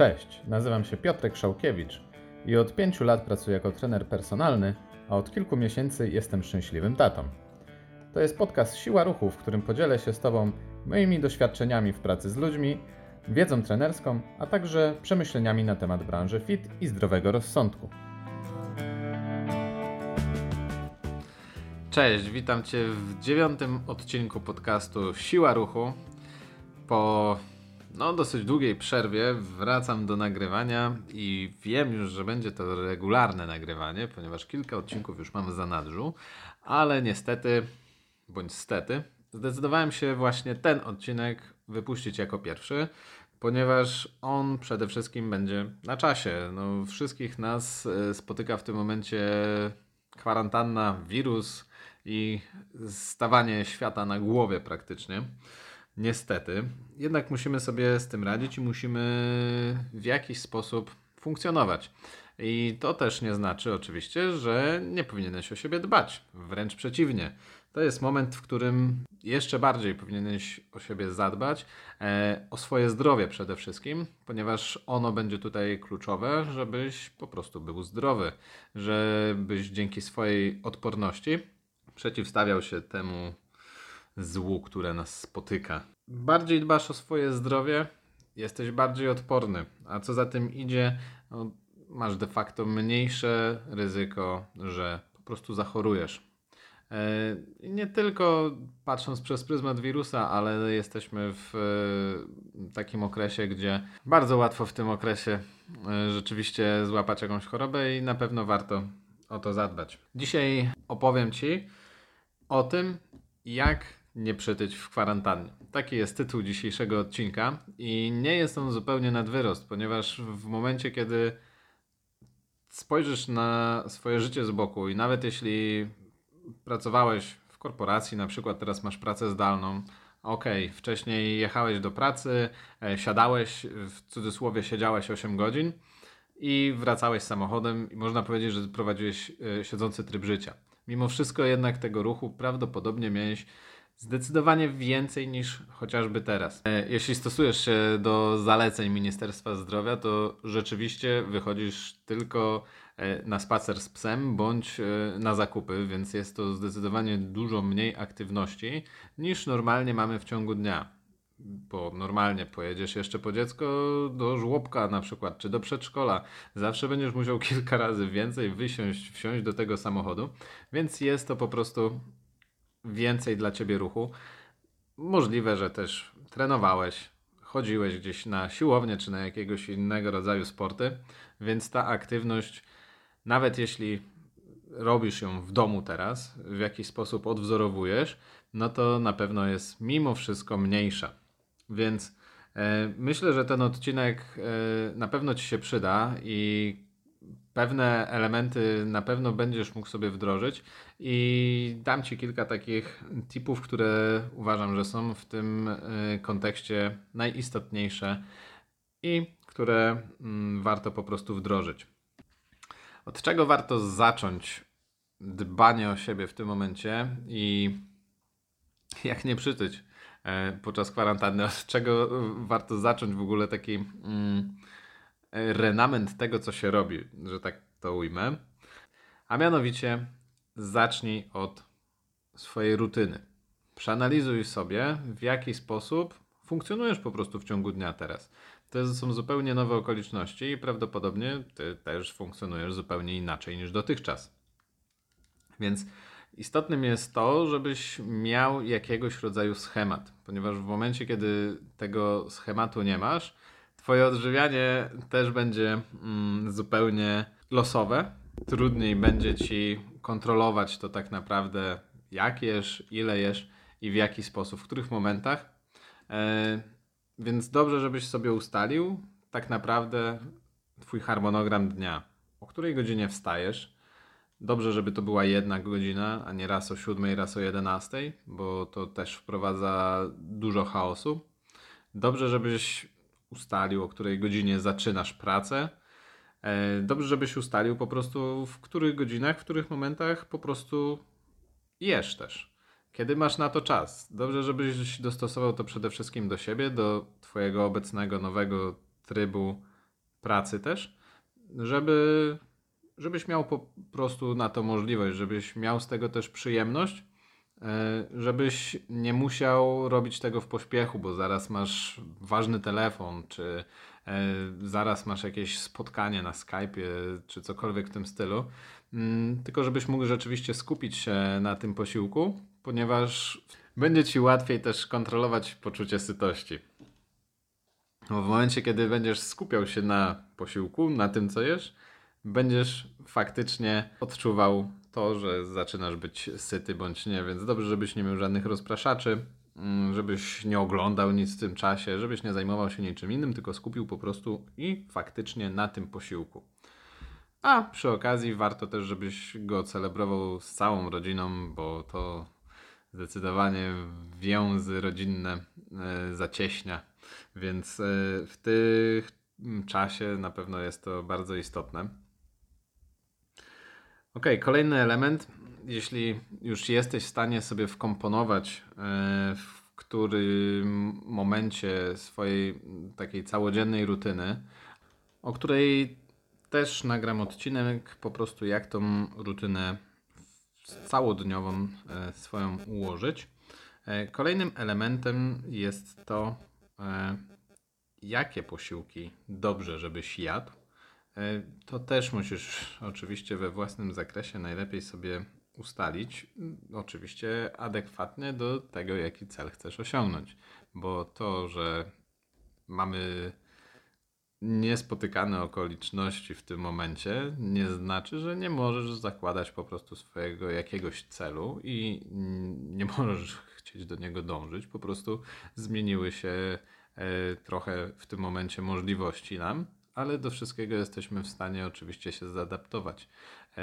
Cześć, nazywam się Piotrek Szałkiewicz i od pięciu lat pracuję jako trener personalny, a od kilku miesięcy jestem szczęśliwym tatą. To jest podcast Siła Ruchu, w którym podzielę się z Tobą moimi doświadczeniami w pracy z ludźmi, wiedzą trenerską, a także przemyśleniami na temat branży fit i zdrowego rozsądku. Cześć, witam Cię w dziewiątym odcinku podcastu Siła Ruchu. Po no, dosyć długiej przerwie wracam do nagrywania i wiem już, że będzie to regularne nagrywanie, ponieważ kilka odcinków już mam za nadrzu, ale niestety, bądź stety, zdecydowałem się właśnie ten odcinek wypuścić jako pierwszy, ponieważ on przede wszystkim będzie na czasie. No, wszystkich nas e, spotyka w tym momencie kwarantanna, wirus i stawanie świata na głowie praktycznie. Niestety. Jednak musimy sobie z tym radzić i musimy w jakiś sposób funkcjonować. I to też nie znaczy oczywiście, że nie powinieneś o siebie dbać. Wręcz przeciwnie. To jest moment, w którym jeszcze bardziej powinieneś o siebie zadbać, e, o swoje zdrowie przede wszystkim, ponieważ ono będzie tutaj kluczowe, żebyś po prostu był zdrowy, żebyś dzięki swojej odporności przeciwstawiał się temu złu, które nas spotyka. Bardziej dbasz o swoje zdrowie, jesteś bardziej odporny, a co za tym idzie, no, masz de facto mniejsze ryzyko, że po prostu zachorujesz. E, nie tylko patrząc przez pryzmat wirusa, ale jesteśmy w e, takim okresie, gdzie bardzo łatwo w tym okresie e, rzeczywiście złapać jakąś chorobę i na pewno warto o to zadbać. Dzisiaj opowiem Ci o tym, jak nie przytyć w kwarantannie. Taki jest tytuł dzisiejszego odcinka i nie jest on zupełnie nad wyrost, ponieważ w momencie, kiedy spojrzysz na swoje życie z boku i nawet jeśli pracowałeś w korporacji, na przykład teraz masz pracę zdalną, ok, wcześniej jechałeś do pracy, e, siadałeś, w cudzysłowie siedziałeś 8 godzin i wracałeś samochodem i można powiedzieć, że prowadziłeś e, siedzący tryb życia. Mimo wszystko jednak tego ruchu prawdopodobnie miałeś Zdecydowanie więcej niż chociażby teraz. E, jeśli stosujesz się do zaleceń Ministerstwa Zdrowia, to rzeczywiście wychodzisz tylko e, na spacer z psem bądź e, na zakupy, więc jest to zdecydowanie dużo mniej aktywności niż normalnie mamy w ciągu dnia. Bo normalnie pojedziesz jeszcze po dziecko do żłobka na przykład, czy do przedszkola. Zawsze będziesz musiał kilka razy więcej wysiąść, wsiąść do tego samochodu, więc jest to po prostu więcej dla ciebie ruchu. Możliwe, że też trenowałeś, chodziłeś gdzieś na siłownię czy na jakiegoś innego rodzaju sporty, więc ta aktywność, nawet jeśli robisz ją w domu teraz, w jakiś sposób odwzorowujesz, no to na pewno jest mimo wszystko mniejsza. Więc e, myślę, że ten odcinek e, na pewno Ci się przyda i pewne elementy na pewno będziesz mógł sobie wdrożyć i dam Ci kilka takich tipów, które uważam, że są w tym y, kontekście najistotniejsze i które mm, warto po prostu wdrożyć. Od czego warto zacząć dbanie o siebie w tym momencie i jak nie przytyć e, podczas kwarantanny? Od czego warto zacząć w ogóle taki mm, renament tego, co się robi, że tak to ujmę. A mianowicie zacznij od swojej rutyny. Przeanalizuj sobie, w jaki sposób funkcjonujesz po prostu w ciągu dnia teraz. To są zupełnie nowe okoliczności i prawdopodobnie ty też funkcjonujesz zupełnie inaczej niż dotychczas. Więc istotnym jest to, żebyś miał jakiegoś rodzaju schemat, ponieważ w momencie, kiedy tego schematu nie masz, Twoje odżywianie też będzie mm, zupełnie losowe. Trudniej będzie ci kontrolować to tak naprawdę, jak jesz, ile jesz i w jaki sposób, w których momentach. E, więc dobrze, żebyś sobie ustalił tak naprawdę Twój harmonogram dnia. O której godzinie wstajesz? Dobrze, żeby to była jedna godzina, a nie raz o 7, raz o 11, bo to też wprowadza dużo chaosu. Dobrze, żebyś ustalił, o której godzinie zaczynasz pracę. E, dobrze, żebyś ustalił po prostu w których godzinach, w których momentach po prostu jesz też. Kiedy masz na to czas. Dobrze, żebyś dostosował to przede wszystkim do siebie, do Twojego obecnego nowego trybu pracy też, żeby, żebyś miał po prostu na to możliwość, żebyś miał z tego też przyjemność, żebyś nie musiał robić tego w pośpiechu, bo zaraz masz ważny telefon, czy e, zaraz masz jakieś spotkanie na Skype'ie, czy cokolwiek w tym stylu. Mm, tylko żebyś mógł rzeczywiście skupić się na tym posiłku, ponieważ będzie ci łatwiej też kontrolować poczucie sytości. Bo w momencie, kiedy będziesz skupiał się na posiłku, na tym, co jesz, będziesz faktycznie odczuwał to, że zaczynasz być syty bądź nie, więc dobrze, żebyś nie miał żadnych rozpraszaczy, mm, żebyś nie oglądał nic w tym czasie, żebyś nie zajmował się niczym innym, tylko skupił po prostu i faktycznie na tym posiłku. A przy okazji warto też, żebyś go celebrował z całą rodziną, bo to zdecydowanie więzy rodzinne e, zacieśnia, więc e, w tym czasie na pewno jest to bardzo istotne. Ok, kolejny element, jeśli już jesteś w stanie sobie wkomponować e, w którym momencie swojej takiej całodziennej rutyny, o której też nagram odcinek po prostu jak tą rutynę całodniową e, swoją ułożyć. E, kolejnym elementem jest to, jakie posiłki dobrze, żebyś jadł. To też musisz oczywiście we własnym zakresie najlepiej sobie ustalić, oczywiście adekwatnie do tego, jaki cel chcesz osiągnąć. Bo to, że mamy niespotykane okoliczności w tym momencie nie znaczy, że nie możesz zakładać po prostu swojego jakiegoś celu i nie możesz chcieć do niego dążyć. Po prostu zmieniły się e, trochę w tym momencie możliwości nam, ale do wszystkiego jesteśmy w stanie oczywiście się zaadaptować. E,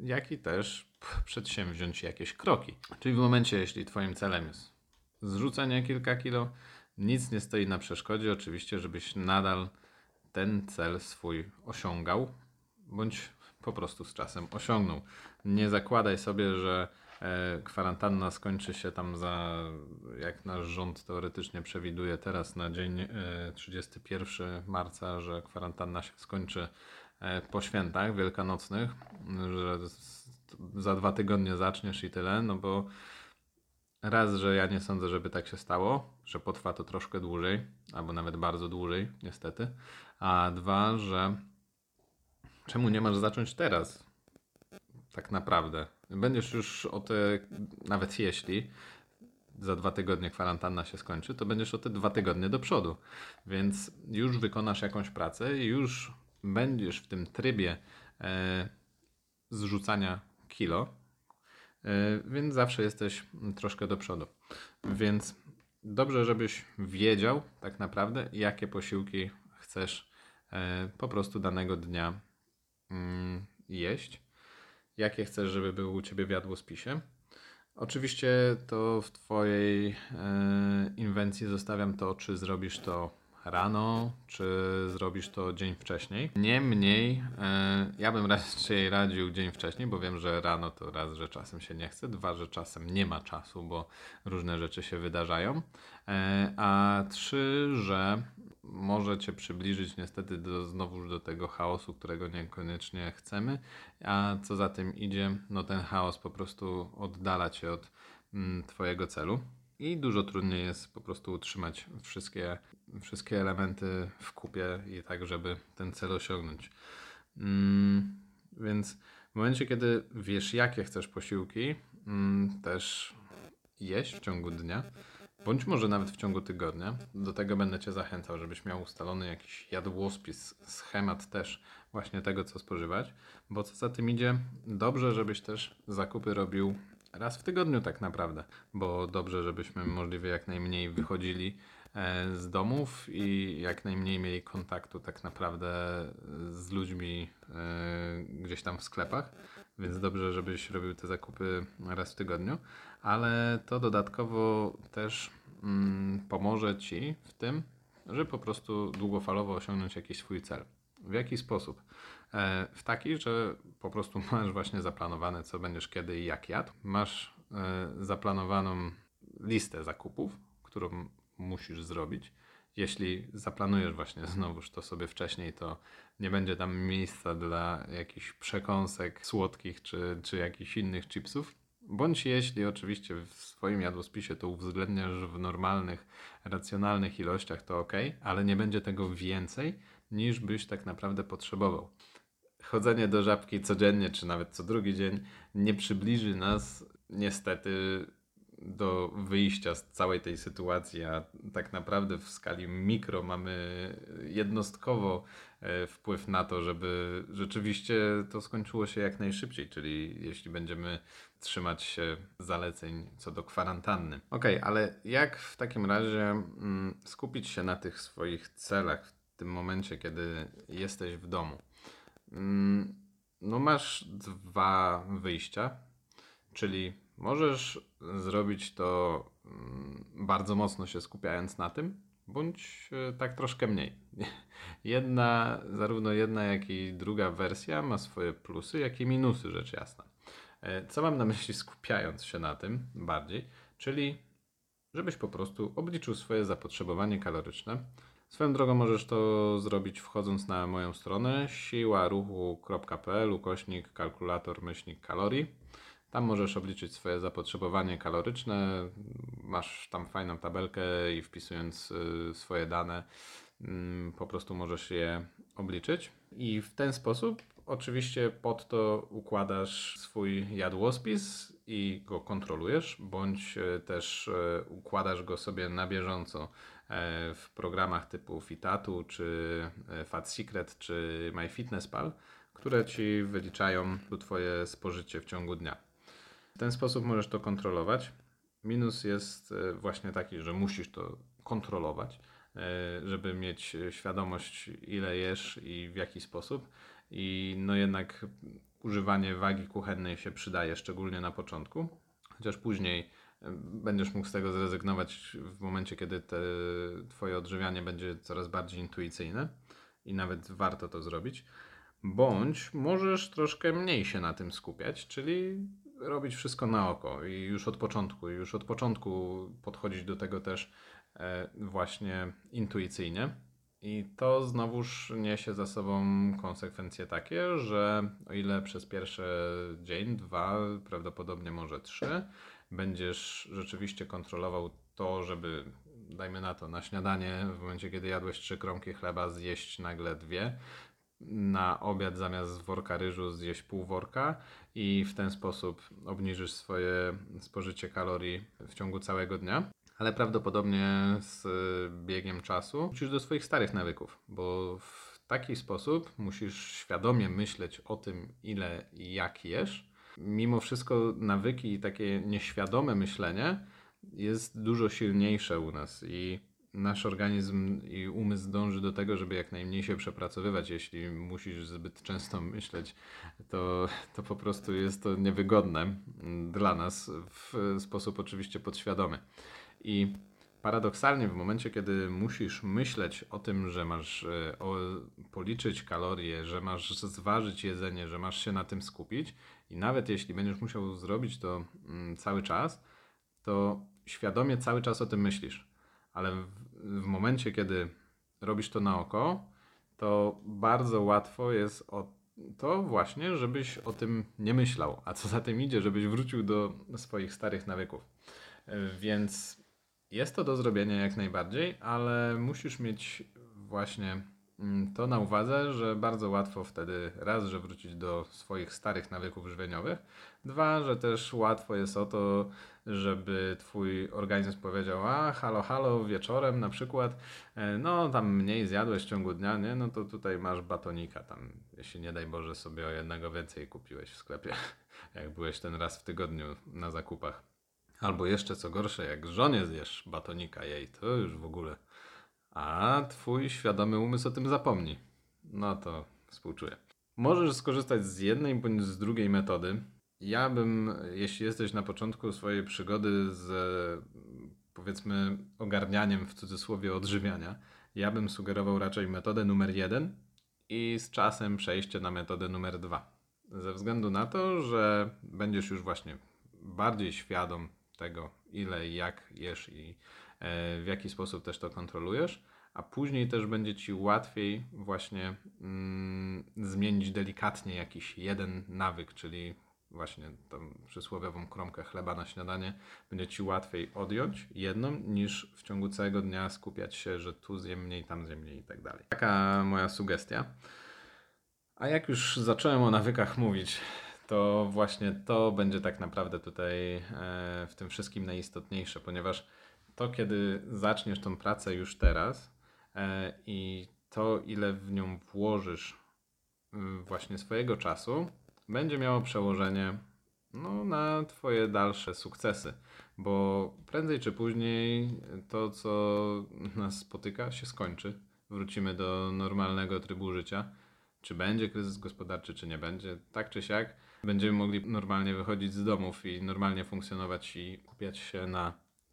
jak i też przedsięwziąć jakieś kroki. Czyli w momencie, jeśli Twoim celem jest zrzucenie kilka kilo, nic nie stoi na przeszkodzie, oczywiście, żebyś nadal ten cel swój osiągał, bądź po prostu z czasem osiągnął. Nie zakładaj sobie, że kwarantanna skończy się tam za, jak nasz rząd teoretycznie przewiduje teraz na dzień 31 e, marca, że kwarantanna się skończy e, po świętach wielkanocnych, że za dwa tygodnie zaczniesz i tyle, no bo raz, że ja nie sądzę, żeby tak się stało, że potrwa to troszkę dłużej, albo nawet bardzo dłużej, niestety, a dwa, że czemu nie masz zacząć teraz? Tak naprawdę. Będziesz już o te, nawet jeśli za dwa tygodnie kwarantanna się skończy, to będziesz o te dwa tygodnie do przodu. Więc już wykonasz jakąś pracę i już będziesz w tym trybie e, zrzucania kilo, e, więc zawsze jesteś troszkę do przodu. Więc dobrze, żebyś wiedział tak naprawdę, jakie posiłki chcesz E, po prostu danego dnia mm, jeść. Jakie chcesz, żeby było u Ciebie w jadłospisie. Oczywiście to w Twojej e, inwencji zostawiam to, czy zrobisz to rano, czy zrobisz to dzień wcześniej. Niemniej, e, ja bym raczej radził dzień wcześniej, bo wiem, że rano to raz, że czasem się nie chce, dwa, że czasem nie ma czasu, bo różne rzeczy się wydarzają, a trzy, że może cię przybliżyć niestety do, znowu do tego chaosu, którego niekoniecznie chcemy, a co za tym idzie, no ten chaos po prostu oddala cię od mm, twojego celu i dużo trudniej jest po prostu utrzymać wszystkie, wszystkie elementy w kupie i tak, żeby ten cel osiągnąć. Mm, więc w momencie, kiedy wiesz, jakie chcesz posiłki, mm, też jeść w ciągu dnia, bądź może nawet w ciągu tygodnia. Do tego będę Cię zachęcał, żebyś miał ustalony jakiś jadłospis, schemat też właśnie tego, co spożywać, bo co za tym idzie, dobrze, żebyś też zakupy robił raz w tygodniu tak naprawdę, bo dobrze, żebyśmy możliwie jak najmniej wychodzili e, z domów i jak najmniej mieli kontaktu tak naprawdę z ludźmi e, gdzieś tam w sklepach, więc dobrze, żebyś robił te zakupy raz w tygodniu ale to dodatkowo też mm, pomoże Ci w tym, żeby po prostu długofalowo osiągnąć jakiś swój cel. W jaki sposób? E, w taki, że po prostu masz właśnie zaplanowane, co będziesz kiedy i jak jadł. Masz e, zaplanowaną listę zakupów, którą musisz zrobić jeśli zaplanujesz właśnie znowuż to sobie wcześniej, to nie będzie tam miejsca dla jakichś przekąsek słodkich czy, czy jakichś innych chipsów. Bądź jeśli oczywiście w swoim jadłospisie to uwzględniasz w normalnych, racjonalnych ilościach, to ok, ale nie będzie tego więcej niż byś tak naprawdę potrzebował. Chodzenie do żabki codziennie, czy nawet co drugi dzień, nie przybliży nas niestety do wyjścia z całej tej sytuacji, a tak naprawdę w skali mikro mamy jednostkowo e, wpływ na to, żeby rzeczywiście to skończyło się jak najszybciej, czyli jeśli będziemy trzymać się zaleceń co do kwarantanny. Ok, ale jak w takim razie mm, skupić się na tych swoich celach w tym momencie, kiedy jesteś w domu? Mm, no masz dwa wyjścia, czyli Możesz zrobić to mm, bardzo mocno się skupiając na tym, bądź e, tak troszkę mniej. Jedna, zarówno jedna, jak i druga wersja ma swoje plusy, jak i minusy, rzecz jasna. E, co mam na myśli skupiając się na tym bardziej? Czyli żebyś po prostu obliczył swoje zapotrzebowanie kaloryczne. Swoją drogą możesz to zrobić wchodząc na moją stronę siłaruchu.pl ukośnik kalkulator myślnik kalorii. Tam możesz obliczyć swoje zapotrzebowanie kaloryczne. Masz tam fajną tabelkę i wpisując y, swoje dane, mm, po prostu możesz je obliczyć. I w ten sposób, oczywiście, pod to układasz swój jadłospis i go kontrolujesz, bądź y, też y, układasz go sobie na bieżąco e, w programach typu Fitatu, czy e, Fat Secret, czy MyFitnessPal, które ci wyliczają Twoje spożycie w ciągu dnia. W ten sposób możesz to kontrolować. Minus jest e, właśnie taki, że musisz to kontrolować, e, żeby mieć świadomość, ile jesz i w jaki sposób. I no jednak używanie wagi kuchennej się przydaje, szczególnie na początku, chociaż później e, będziesz mógł z tego zrezygnować w momencie, kiedy te, Twoje odżywianie będzie coraz bardziej intuicyjne i nawet warto to zrobić. Bądź możesz troszkę mniej się na tym skupiać, czyli robić wszystko na oko i już od początku, już od początku podchodzić do tego też e, właśnie intuicyjnie. I to znowuż niesie za sobą konsekwencje takie, że o ile przez pierwszy dzień, dwa, prawdopodobnie może trzy, będziesz rzeczywiście kontrolował to, żeby, dajmy na to, na śniadanie, w momencie kiedy jadłeś trzy kromki chleba, zjeść nagle dwie, na obiad zamiast worka ryżu zjeść pół worka i w ten sposób obniżysz swoje spożycie kalorii w ciągu całego dnia. Ale prawdopodobnie z biegiem czasu wrócisz do swoich starych nawyków, bo w taki sposób musisz świadomie myśleć o tym, ile i jak jesz. Mimo wszystko nawyki i takie nieświadome myślenie jest dużo silniejsze u nas i nasz organizm i umysł dąży do tego, żeby jak najmniej się przepracowywać. Jeśli musisz zbyt często myśleć, to, to po prostu jest to niewygodne dla nas w sposób oczywiście podświadomy. I paradoksalnie w momencie, kiedy musisz myśleć o tym, że masz e, o, policzyć kalorie, że masz zważyć jedzenie, że masz się na tym skupić i nawet jeśli będziesz musiał zrobić to mm, cały czas, to świadomie cały czas o tym myślisz ale w, w momencie, kiedy robisz to na oko, to bardzo łatwo jest o to właśnie, żebyś o tym nie myślał, a co za tym idzie, żebyś wrócił do swoich starych nawyków. Więc jest to do zrobienia jak najbardziej, ale musisz mieć właśnie to na uwadze, że bardzo łatwo wtedy raz, że wrócić do swoich starych nawyków żywieniowych, dwa, że też łatwo jest o to, żeby twój organizm powiedział, a halo, halo, wieczorem na przykład, e, no tam mniej zjadłeś w ciągu dnia, nie? No to tutaj masz batonika tam, jeśli nie daj Boże sobie o jednego więcej kupiłeś w sklepie, jak byłeś ten raz w tygodniu na zakupach. Albo jeszcze co gorsze, jak żonie zjesz batonika jej, to już w ogóle. A twój świadomy umysł o tym zapomni. No to współczuję. Możesz skorzystać z jednej bądź z drugiej metody. Ja bym, jeśli jesteś na początku swojej przygody z powiedzmy ogarnianiem w cudzysłowie odżywiania, ja bym sugerował raczej metodę numer jeden i z czasem przejście na metodę numer dwa. Ze względu na to, że będziesz już właśnie bardziej świadom tego, ile i jak jesz i w jaki sposób też to kontrolujesz, a później też będzie ci łatwiej właśnie mm, zmienić delikatnie jakiś jeden nawyk, czyli właśnie tą przysłowiową kromkę chleba na śniadanie, będzie ci łatwiej odjąć jedną, niż w ciągu całego dnia skupiać się, że tu zjem mniej, tam zjem mniej i tak dalej. Taka moja sugestia. A jak już zacząłem o nawykach mówić, to właśnie to będzie tak naprawdę tutaj e, w tym wszystkim najistotniejsze, ponieważ to, kiedy zaczniesz tą pracę już teraz e, i to, ile w nią włożysz właśnie swojego czasu, będzie miało przełożenie no, na Twoje dalsze sukcesy, bo prędzej czy później to, co nas spotyka, się skończy. Wrócimy do normalnego trybu życia. Czy będzie kryzys gospodarczy, czy nie będzie, tak czy siak, będziemy mogli normalnie wychodzić z domów i normalnie funkcjonować i kupiać się na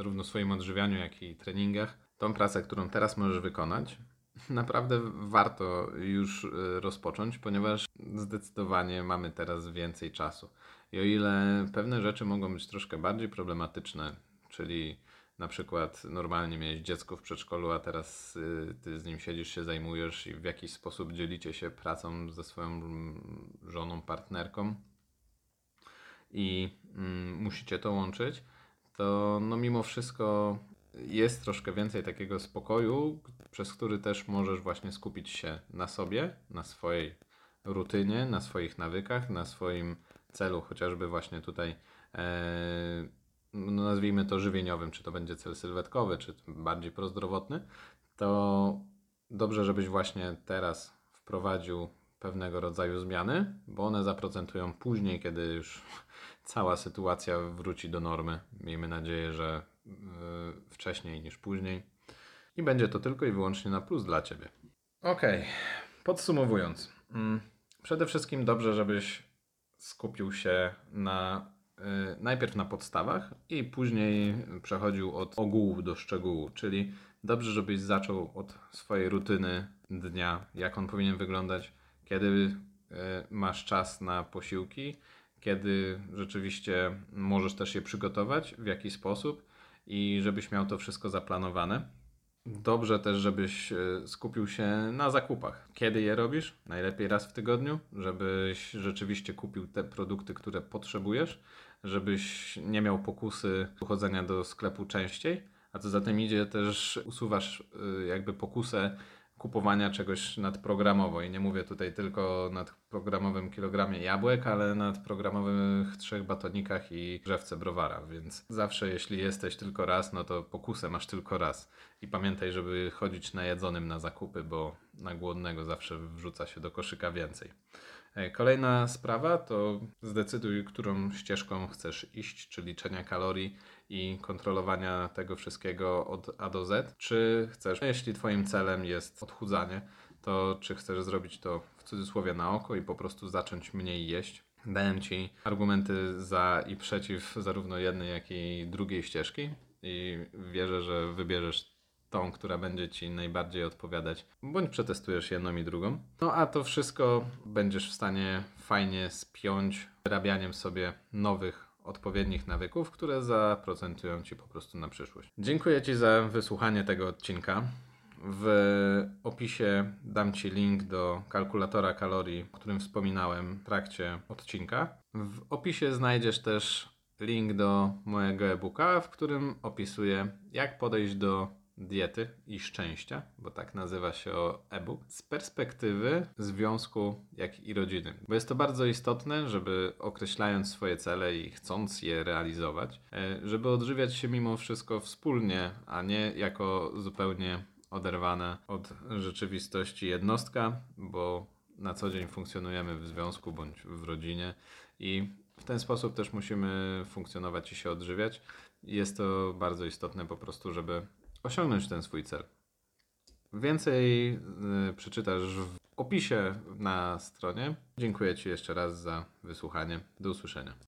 zarówno swoim odżywianiu, jak i treningach. Tą pracę, którą teraz możesz wykonać, naprawdę warto już y, rozpocząć, ponieważ zdecydowanie mamy teraz więcej czasu. I o ile pewne rzeczy mogą być troszkę bardziej problematyczne, czyli na przykład normalnie miałeś dziecko w przedszkolu, a teraz y, ty z nim siedzisz, się zajmujesz i w jakiś sposób dzielicie się pracą ze swoją żoną, partnerką i mm, musicie to łączyć, to no mimo wszystko jest troszkę więcej takiego spokoju, przez który też możesz właśnie skupić się na sobie, na swojej rutynie, na swoich nawykach, na swoim celu, chociażby właśnie tutaj, e, no nazwijmy to żywieniowym, czy to będzie cel sylwetkowy, czy bardziej prozdrowotny, to dobrze, żebyś właśnie teraz wprowadził pewnego rodzaju zmiany, bo one zaprocentują później, kiedy już cała sytuacja wróci do normy. Miejmy nadzieję, że yy, wcześniej niż później. I będzie to tylko i wyłącznie na plus dla Ciebie. Ok, podsumowując. Mm, przede wszystkim dobrze, żebyś skupił się na yy, najpierw na podstawach i później przechodził od ogółu do szczegółu, czyli dobrze, żebyś zaczął od swojej rutyny dnia, jak on powinien wyglądać, kiedy yy, masz czas na posiłki, kiedy rzeczywiście możesz też je przygotować, w jaki sposób i żebyś miał to wszystko zaplanowane. Dobrze też, żebyś e, skupił się na zakupach. Kiedy je robisz? Najlepiej raz w tygodniu, żebyś rzeczywiście kupił te produkty, które potrzebujesz, żebyś nie miał pokusy chodzenia do sklepu częściej, a co za tym idzie też usuwasz e, jakby pokusę kupowania czegoś nadprogramowo. I nie mówię tutaj tylko o nadprogramowym kilogramie jabłek, ale nad programowych trzech batonikach i drzewce browara. Więc zawsze, jeśli jesteś tylko raz, no to pokusę masz tylko raz. I pamiętaj, żeby chodzić najedzonym na zakupy, bo na głodnego zawsze wrzuca się do koszyka więcej. E, kolejna sprawa to zdecyduj, którą ścieżką chcesz iść, czy liczenia kalorii i kontrolowania tego wszystkiego od A do Z. Czy chcesz, jeśli Twoim celem jest odchudzanie, to czy chcesz zrobić to w cudzysłowie na oko i po prostu zacząć mniej jeść? Dałem Ci argumenty za i przeciw zarówno jednej, jak i drugiej ścieżki i wierzę, że wybierzesz tą, która będzie Ci najbardziej odpowiadać, bądź przetestujesz jedną i drugą. No a to wszystko będziesz w stanie fajnie spiąć wyrabianiem sobie nowych odpowiednich nawyków, które zaprocentują Ci po prostu na przyszłość. Dziękuję Ci za wysłuchanie tego odcinka. W opisie dam Ci link do kalkulatora kalorii, o którym wspominałem w trakcie odcinka. W opisie znajdziesz też link do mojego e-booka, w którym opisuję, jak podejść do diety i szczęścia, bo tak nazywa się e-book, z perspektywy związku, jak i rodziny. Bo jest to bardzo istotne, żeby określając swoje cele i chcąc je realizować, e, żeby odżywiać się mimo wszystko wspólnie, a nie jako zupełnie oderwane od rzeczywistości jednostka, bo na co dzień funkcjonujemy w związku bądź w rodzinie i w ten sposób też musimy funkcjonować i się odżywiać. Jest to bardzo istotne po prostu, żeby osiągnąć ten swój cel. Więcej y, przeczytasz w opisie na stronie. Dziękuję Ci jeszcze raz za wysłuchanie. Do usłyszenia.